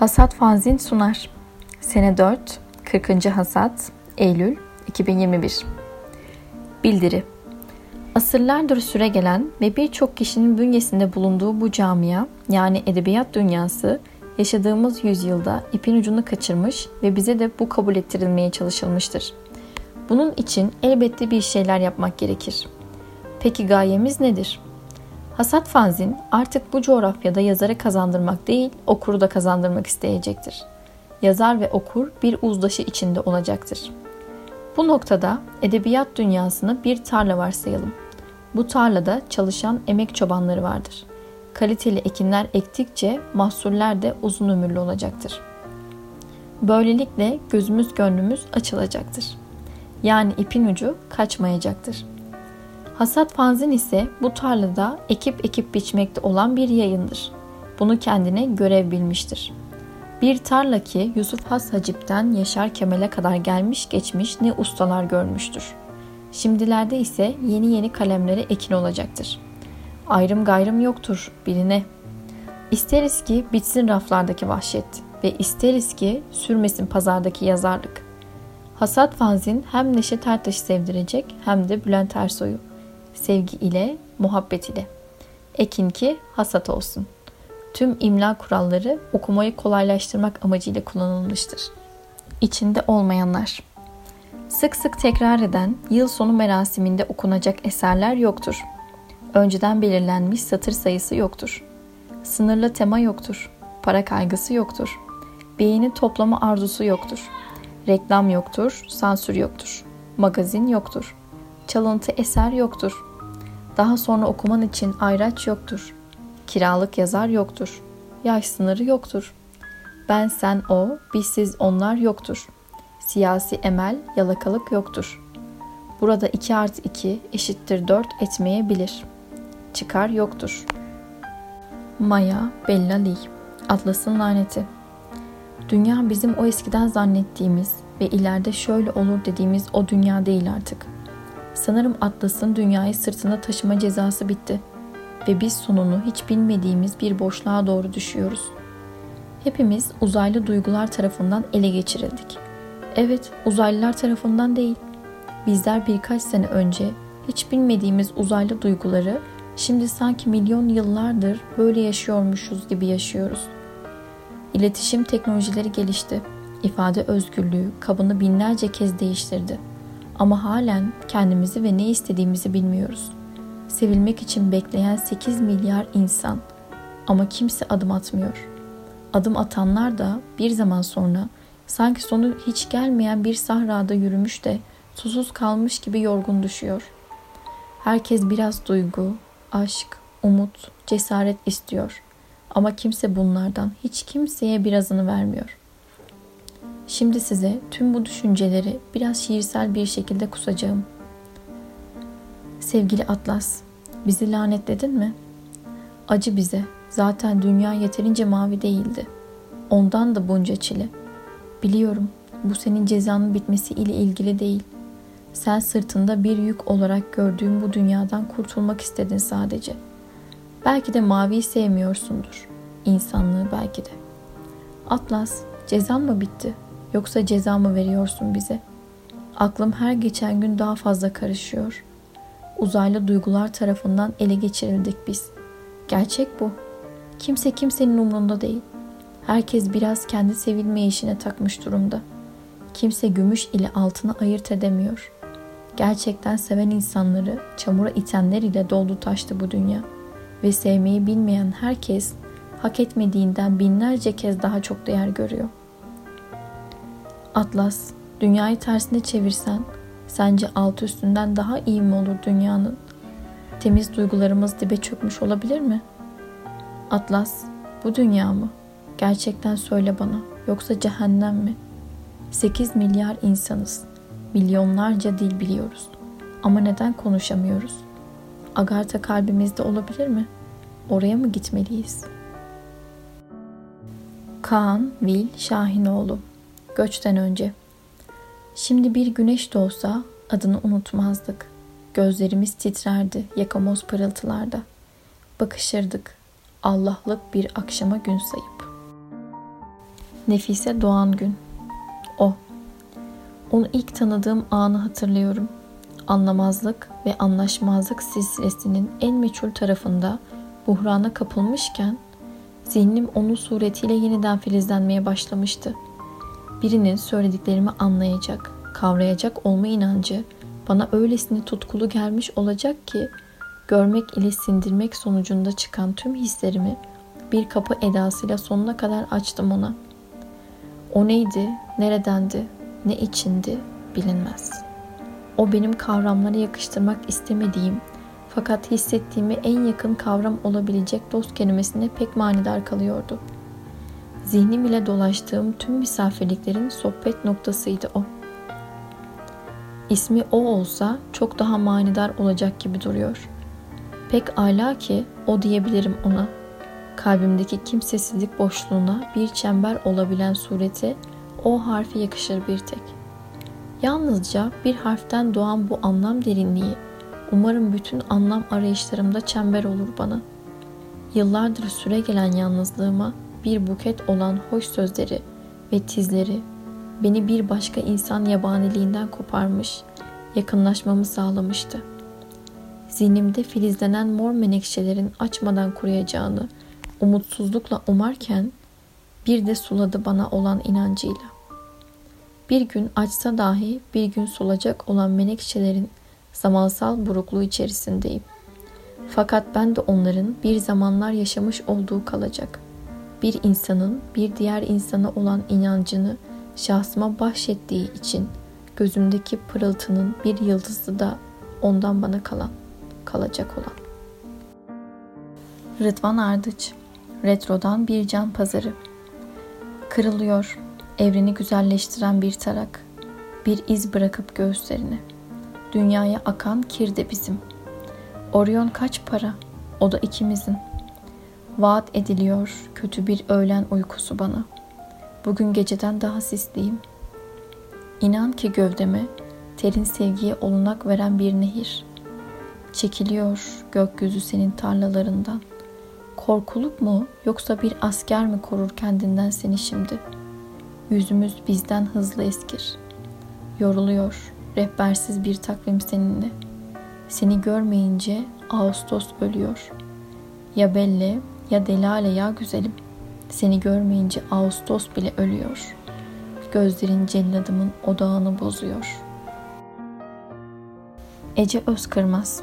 Hasat Fanzin sunar. Sene 4, 40. Hasat, Eylül 2021. Bildiri Asırlardır süre gelen ve birçok kişinin bünyesinde bulunduğu bu camia, yani edebiyat dünyası, yaşadığımız yüzyılda ipin ucunu kaçırmış ve bize de bu kabul ettirilmeye çalışılmıştır. Bunun için elbette bir şeyler yapmak gerekir. Peki gayemiz nedir? Hasat fanzin artık bu coğrafyada yazarı kazandırmak değil, okuru da kazandırmak isteyecektir. Yazar ve okur bir uzlaşı içinde olacaktır. Bu noktada edebiyat dünyasını bir tarla varsayalım. Bu tarlada çalışan emek çobanları vardır. Kaliteli ekinler ektikçe mahsuller de uzun ömürlü olacaktır. Böylelikle gözümüz gönlümüz açılacaktır. Yani ipin ucu kaçmayacaktır. Hasat fanzin ise bu tarlada ekip ekip biçmekte olan bir yayındır. Bunu kendine görev bilmiştir. Bir tarla ki Yusuf Has Hacip'ten Yaşar Kemal'e kadar gelmiş geçmiş ne ustalar görmüştür. Şimdilerde ise yeni yeni kalemlere ekin olacaktır. Ayrım gayrım yoktur biline. İsteriz ki bitsin raflardaki vahşet ve isteriz ki sürmesin pazardaki yazarlık. Hasat fanzin hem Neşet Ertaş'ı sevdirecek hem de Bülent Ersoy'u sevgi ile, muhabbet ile. Ekin ki hasat olsun. Tüm imla kuralları okumayı kolaylaştırmak amacıyla kullanılmıştır. İçinde olmayanlar. Sık sık tekrar eden yıl sonu merasiminde okunacak eserler yoktur. Önceden belirlenmiş satır sayısı yoktur. Sınırlı tema yoktur. Para kaygısı yoktur. Beğeni toplama arzusu yoktur. Reklam yoktur, sansür yoktur. Magazin yoktur. Çalıntı eser yoktur. Daha sonra okuman için ayraç yoktur. Kiralık yazar yoktur. Yaş sınırı yoktur. Ben sen o, biz siz onlar yoktur. Siyasi emel, yalakalık yoktur. Burada 2 artı 2 eşittir 4 etmeyebilir. Çıkar yoktur. Maya Bellali Atlas'ın laneti Dünya bizim o eskiden zannettiğimiz ve ileride şöyle olur dediğimiz o dünya değil artık. Sanırım Atlas'ın dünyayı sırtında taşıma cezası bitti ve biz sonunu hiç bilmediğimiz bir boşluğa doğru düşüyoruz. Hepimiz uzaylı duygular tarafından ele geçirildik. Evet, uzaylılar tarafından değil. Bizler birkaç sene önce hiç bilmediğimiz uzaylı duyguları şimdi sanki milyon yıllardır böyle yaşıyormuşuz gibi yaşıyoruz. İletişim teknolojileri gelişti. İfade özgürlüğü kabını binlerce kez değiştirdi. Ama halen kendimizi ve ne istediğimizi bilmiyoruz. Sevilmek için bekleyen 8 milyar insan ama kimse adım atmıyor. Adım atanlar da bir zaman sonra sanki sonu hiç gelmeyen bir sahrada yürümüş de susuz kalmış gibi yorgun düşüyor. Herkes biraz duygu, aşk, umut, cesaret istiyor. Ama kimse bunlardan hiç kimseye birazını vermiyor. Şimdi size tüm bu düşünceleri biraz şiirsel bir şekilde kusacağım. Sevgili Atlas, bizi lanetledin mi? Acı bize. Zaten dünya yeterince mavi değildi. Ondan da bunca çile. Biliyorum bu senin cezanın bitmesi ile ilgili değil. Sen sırtında bir yük olarak gördüğün bu dünyadan kurtulmak istedin sadece. Belki de maviyi sevmiyorsundur. İnsanlığı belki de. Atlas, cezan mı bitti? Yoksa ceza mı veriyorsun bize? Aklım her geçen gün daha fazla karışıyor. Uzaylı duygular tarafından ele geçirildik biz. Gerçek bu. Kimse kimsenin umrunda değil. Herkes biraz kendi sevilme işine takmış durumda. Kimse gümüş ile altını ayırt edemiyor. Gerçekten seven insanları çamura itenler ile doldu taştı bu dünya. Ve sevmeyi bilmeyen herkes hak etmediğinden binlerce kez daha çok değer görüyor. Atlas, dünyayı tersine çevirsen sence alt üstünden daha iyi mi olur dünyanın? Temiz duygularımız dibe çökmüş olabilir mi? Atlas, bu dünya mı? Gerçekten söyle bana, yoksa cehennem mi? 8 milyar insanız. Milyonlarca dil biliyoruz. Ama neden konuşamıyoruz? Agartha kalbimizde olabilir mi? Oraya mı gitmeliyiz? Kaan Vil Şahinoğlu göçten önce. Şimdi bir güneş doğsa adını unutmazdık. Gözlerimiz titrerdi yakamoz pırıltılarda. Bakışırdık Allah'lık bir akşama gün sayıp. Nefise Doğan Gün O Onu ilk tanıdığım anı hatırlıyorum. Anlamazlık ve anlaşmazlık silsilesinin en meçhul tarafında buhrana kapılmışken zihnim onun suretiyle yeniden filizlenmeye başlamıştı. Birinin söylediklerimi anlayacak, kavrayacak olma inancı bana öylesine tutkulu gelmiş olacak ki görmek ile sindirmek sonucunda çıkan tüm hislerimi bir kapı edasıyla sonuna kadar açtım ona. O neydi, neredendi, ne içindi bilinmez. O benim kavramlara yakıştırmak istemediğim fakat hissettiğimi en yakın kavram olabilecek dost kelimesine pek manidar kalıyordu. Zihnim ile dolaştığım tüm misafirliklerin sohbet noktasıydı o. İsmi o olsa çok daha manidar olacak gibi duruyor. Pek ala ki o diyebilirim ona. Kalbimdeki kimsesizlik boşluğuna bir çember olabilen sureti o harfi yakışır bir tek. Yalnızca bir harften doğan bu anlam derinliği umarım bütün anlam arayışlarımda çember olur bana. Yıllardır süre gelen yalnızlığıma bir buket olan hoş sözleri ve tizleri beni bir başka insan yabaniliğinden koparmış, yakınlaşmamı sağlamıştı. Zihnimde filizlenen mor menekşelerin açmadan kuruyacağını umutsuzlukla umarken bir de suladı bana olan inancıyla. Bir gün açsa dahi bir gün solacak olan menekşelerin zamansal burukluğu içerisindeyim. Fakat ben de onların bir zamanlar yaşamış olduğu kalacak. Bir insanın bir diğer insana olan inancını şahsıma bahşettiği için gözümdeki pırıltının bir yıldızı da ondan bana kalan, kalacak olan. Rıdvan Ardıç Retrodan bir can pazarı Kırılıyor, evreni güzelleştiren bir tarak, bir iz bırakıp göğüslerine. Dünyaya akan kir de bizim. Orion kaç para? O da ikimizin. Vaat ediliyor kötü bir öğlen uykusu bana. Bugün geceden daha sisliyim. İnan ki gövdeme terin sevgiye olunak veren bir nehir. Çekiliyor gökyüzü senin tarlalarından. Korkuluk mu yoksa bir asker mi korur kendinden seni şimdi? Yüzümüz bizden hızlı eskir. Yoruluyor rehbersiz bir takvim seninle. Seni görmeyince Ağustos ölüyor. Ya Belle ya Delale ya güzelim. Seni görmeyince Ağustos bile ölüyor. Gözlerin celladımın odağını bozuyor. Ece Özkırmaz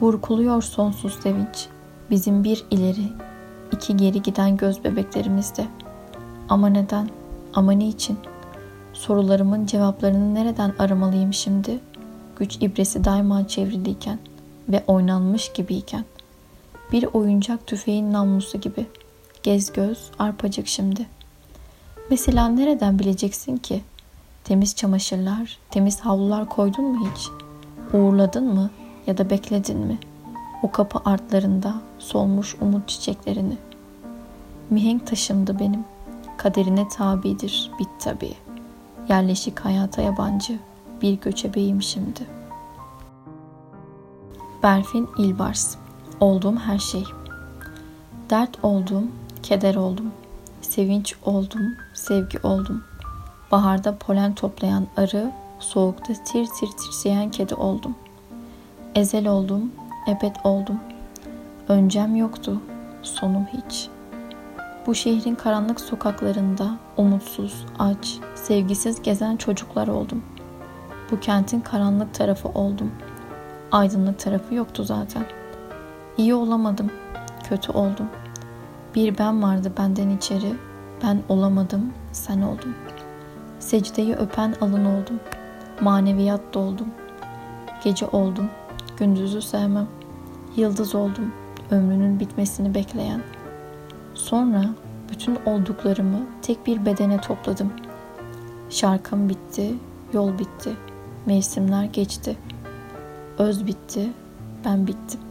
Burkuluyor sonsuz sevinç. Bizim bir ileri, iki geri giden göz bebeklerimizde. Ama neden? Ama niçin? Sorularımın cevaplarını nereden aramalıyım şimdi? Güç ibresi daima çevriliyken ve oynanmış gibiyken. Bir oyuncak tüfeğin namlusu gibi. Gez göz, arpacık şimdi. Mesela nereden bileceksin ki? Temiz çamaşırlar, temiz havlular koydun mu hiç? Uğurladın mı ya da bekledin mi? O kapı artlarında solmuş umut çiçeklerini. Mihenk taşımdı benim. Kaderine tabidir bit tabii. Yerleşik hayata yabancı bir göçebeyim şimdi. Berfin İlbars Olduğum her şey Dert oldum, keder oldum. Sevinç oldum, sevgi oldum. Baharda polen toplayan arı, soğukta tir tir titreyen kedi oldum. Ezel oldum, ebed oldum. Öncem yoktu, sonum hiç. Bu şehrin karanlık sokaklarında umutsuz, aç, sevgisiz gezen çocuklar oldum. Bu kentin karanlık tarafı oldum. Aydınlık tarafı yoktu zaten. İyi olamadım, kötü oldum. Bir ben vardı benden içeri, ben olamadım, sen oldun. Secdeyi öpen alın oldum. Maneviyat doldum. Gece oldum, gündüzü sevmem. Yıldız oldum, ömrünün bitmesini bekleyen. Sonra bütün olduklarımı tek bir bedene topladım. Şarkım bitti, yol bitti, mevsimler geçti. Öz bitti, ben bittim.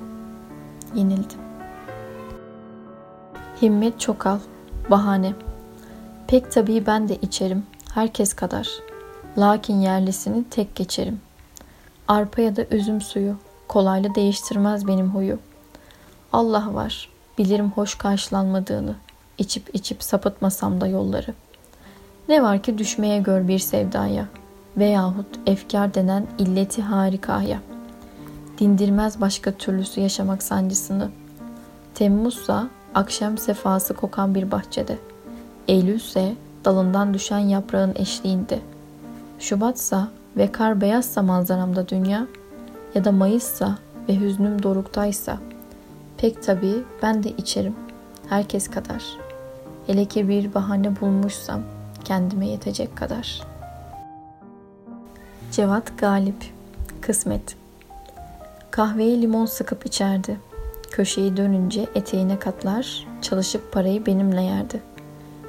Yenildim. Himmet Çokal Bahane Pek tabii ben de içerim, herkes kadar. Lakin yerlisini tek geçerim. Arpa ya da üzüm suyu, kolayla değiştirmez benim huyu. Allah var, bilirim hoş karşılanmadığını. içip içip sapıtmasam da yolları. Ne var ki düşmeye gör bir sevdaya veyahut efkar denen illeti harikaya. Dindirmez başka türlüsü yaşamak sancısını. Temmuzsa akşam sefası kokan bir bahçede. Eylülse dalından düşen yaprağın eşliğinde. Şubatsa ve kar beyazsa manzaramda dünya ya da Mayıssa ve hüznüm doruktaysa pek tabii ben de içerim herkes kadar. Hele ki bir bahane bulmuşsam kendime yetecek kadar. Cevat Galip Kısmet Kahveye limon sıkıp içerdi. Köşeyi dönünce eteğine katlar, çalışıp parayı benimle yerdi.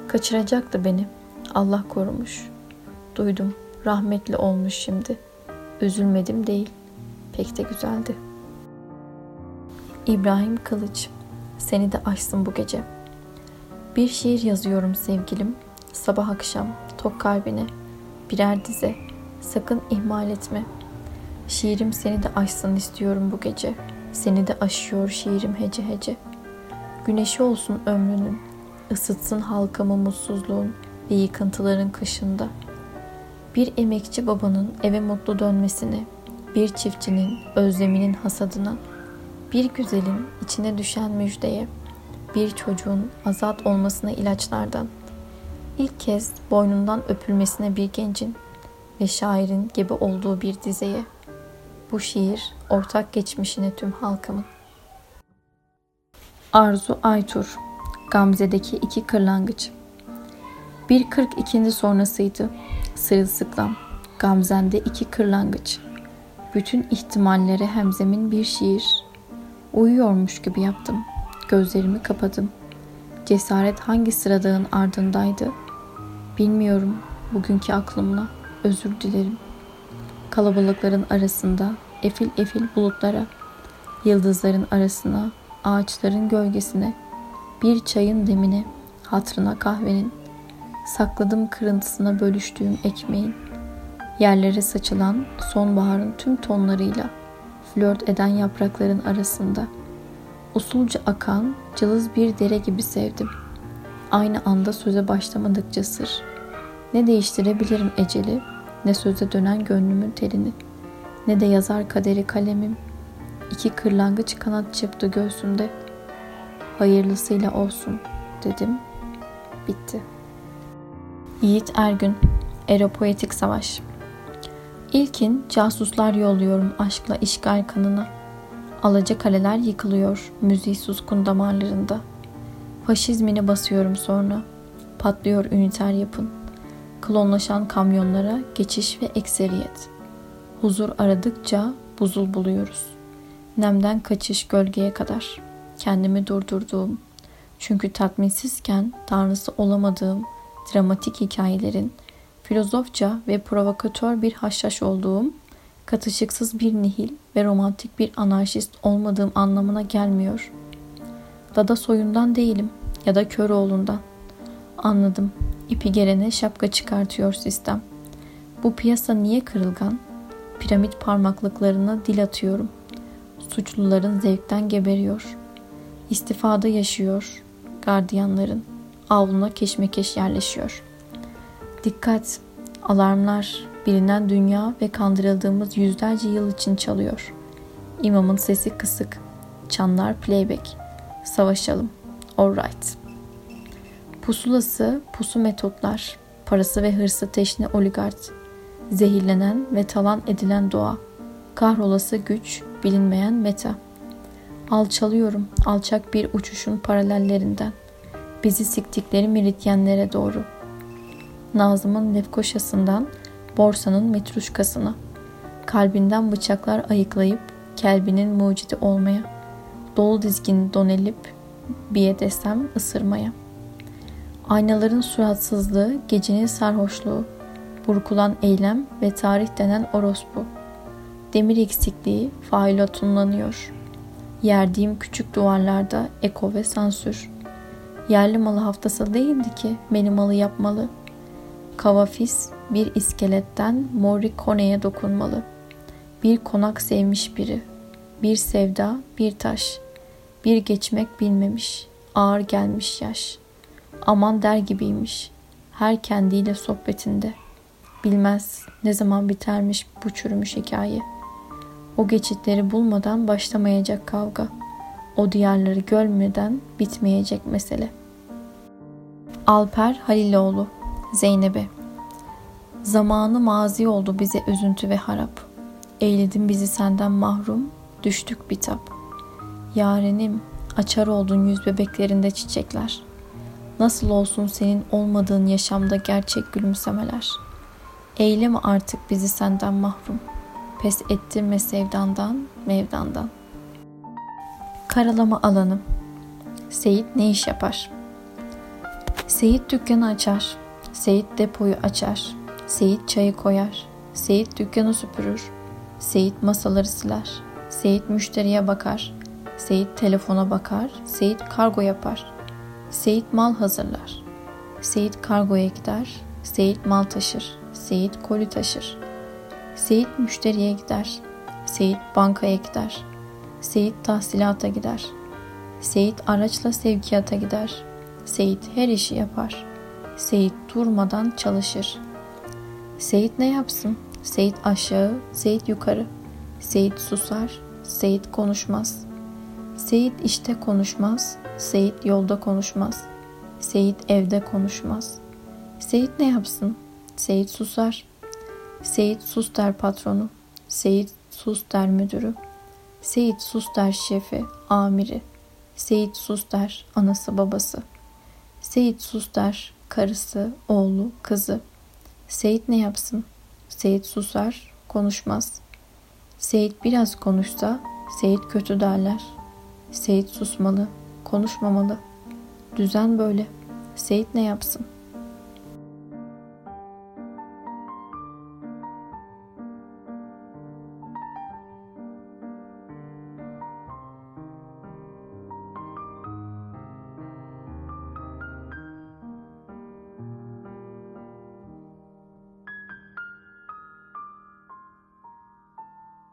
Kaçıracaktı beni. Allah korumuş. Duydum, rahmetli olmuş şimdi. Üzülmedim değil. Pek de güzeldi. İbrahim Kılıç Seni de aşsın bu gece. Bir şiir yazıyorum sevgilim. Sabah akşam tok kalbine. Birer dize. Sakın ihmal etme. Şiirim seni de aşsın istiyorum bu gece. Seni de aşıyor şiirim hece hece. Güneşi olsun ömrünün. ısıtsın halkamı mutsuzluğun ve yıkıntıların kışında. Bir emekçi babanın eve mutlu dönmesini, bir çiftçinin özleminin hasadına, bir güzelin içine düşen müjdeye, bir çocuğun azat olmasına ilaçlardan, ilk kez boynundan öpülmesine bir gencin ve şairin gibi olduğu bir dizeye, bu şiir ortak geçmişine tüm halkımın. Arzu Aytur Gamze'deki iki kırlangıç Bir kırk ikindi sonrasıydı. Sırılsıklam. Gamzen'de iki kırlangıç. Bütün ihtimallere hemzemin bir şiir. Uyuyormuş gibi yaptım. Gözlerimi kapadım. Cesaret hangi sıradağın ardındaydı? Bilmiyorum bugünkü aklımla. Özür dilerim. Kalabalıkların arasında efil efil bulutlara, yıldızların arasına, ağaçların gölgesine, bir çayın demine, hatrına kahvenin, sakladım kırıntısına bölüştüğüm ekmeğin, yerlere saçılan sonbaharın tüm tonlarıyla flört eden yaprakların arasında usulca akan cılız bir dere gibi sevdim. Aynı anda söze başlamadıkça sır. Ne değiştirebilirim eceli, ne söze dönen gönlümün telini, ne de yazar kaderi kalemim. İki kırlangıç kanat çırptı göğsümde. Hayırlısıyla olsun dedim. Bitti. Yiğit Ergün Eropoetik Savaş İlkin casuslar yolluyorum aşkla işgal kanına. Alaca kaleler yıkılıyor müziği suskun damarlarında. Faşizmini basıyorum sonra. Patlıyor üniter yapın. Klonlaşan kamyonlara geçiş ve ekseriyet. Huzur aradıkça buzul buluyoruz. Nemden kaçış gölgeye kadar. Kendimi durdurduğum, çünkü tatminsizken tanrısı olamadığım dramatik hikayelerin filozofça ve provokatör bir haşhaş olduğum, katışıksız bir nihil ve romantik bir anarşist olmadığım anlamına gelmiyor. Dada soyundan değilim ya da Köroğlu'ndan. Anladım. İpi gelene şapka çıkartıyor sistem. Bu piyasa niye kırılgan? Piramit parmaklıklarına dil atıyorum. Suçluların zevkten geberiyor. İstifada yaşıyor. Gardiyanların avluna keşmekeş yerleşiyor. Dikkat! Alarmlar bilinen dünya ve kandırıldığımız yüzlerce yıl için çalıyor. İmamın sesi kısık. Çanlar playback. Savaşalım. Alright. Pusulası pusu metotlar. Parası ve hırsı teşne oligart. Zehirlenen ve talan edilen doğa. Kahrolası güç, bilinmeyen meta. Alçalıyorum alçak bir uçuşun paralellerinden. Bizi siktikleri meridyenlere doğru. Nazım'ın lefkoşasından borsanın metruşkasına. Kalbinden bıçaklar ayıklayıp kelbinin mucidi olmaya. Dolu dizgin donelip biye desem ısırmaya. Aynaların suratsızlığı, gecenin sarhoşluğu, burkulan eylem ve tarih denen orospu. Demir eksikliği faile tunlanıyor. Yerdiğim küçük duvarlarda eko ve sansür. Yerli malı haftası değildi ki beni malı yapmalı. Kavafis bir iskeletten Morricone'ye dokunmalı. Bir konak sevmiş biri. Bir sevda, bir taş. Bir geçmek bilmemiş, ağır gelmiş yaş. Aman der gibiymiş. Her kendiyle sohbetinde. Bilmez ne zaman bitermiş bu çürümüş hikaye. O geçitleri bulmadan başlamayacak kavga. O diyarları görmeden bitmeyecek mesele. Alper Haliloğlu Zeynep'e Zamanı mazi oldu bize üzüntü ve harap. Eyledin bizi senden mahrum, düştük bitap. Yarenim, açar oldun yüz bebeklerinde çiçekler. Nasıl olsun senin olmadığın yaşamda gerçek gülümsemeler. Eyleme artık bizi senden mahrum. Pes ettirme sevdandan, mevdandan. Karalama alanı. Seyit ne iş yapar? Seyit dükkanı açar. Seyit depoyu açar. Seyit çayı koyar. Seyit dükkanı süpürür. Seyit masaları siler. Seyit müşteriye bakar. Seyit telefona bakar. Seyit kargo yapar. Seyit mal hazırlar. Seyit kargoya gider. Seyit mal taşır. Seyit koli taşır. Seyit müşteriye gider. Seyit bankaya gider. Seyit tahsilata gider. Seyit araçla sevkiyata gider. Seyit her işi yapar. Seyit durmadan çalışır. Seyit ne yapsın? Seyit aşağı, Seyit yukarı. Seyit susar, Seyit konuşmaz. Seyit işte konuşmaz, Seyit yolda konuşmaz. Seyit evde konuşmaz. Seyit ne yapsın? Seyit susar. Seyit sus der patronu. Seyit sus der müdürü. Seyit sus der şefi, amiri. Seyit sus der anası babası. Seyit sus der karısı, oğlu, kızı. Seyit ne yapsın? Seyit susar, konuşmaz. Seyit biraz konuşsa Seyit kötü derler. Seyit susmalı, konuşmamalı. Düzen böyle. Seyit ne yapsın?''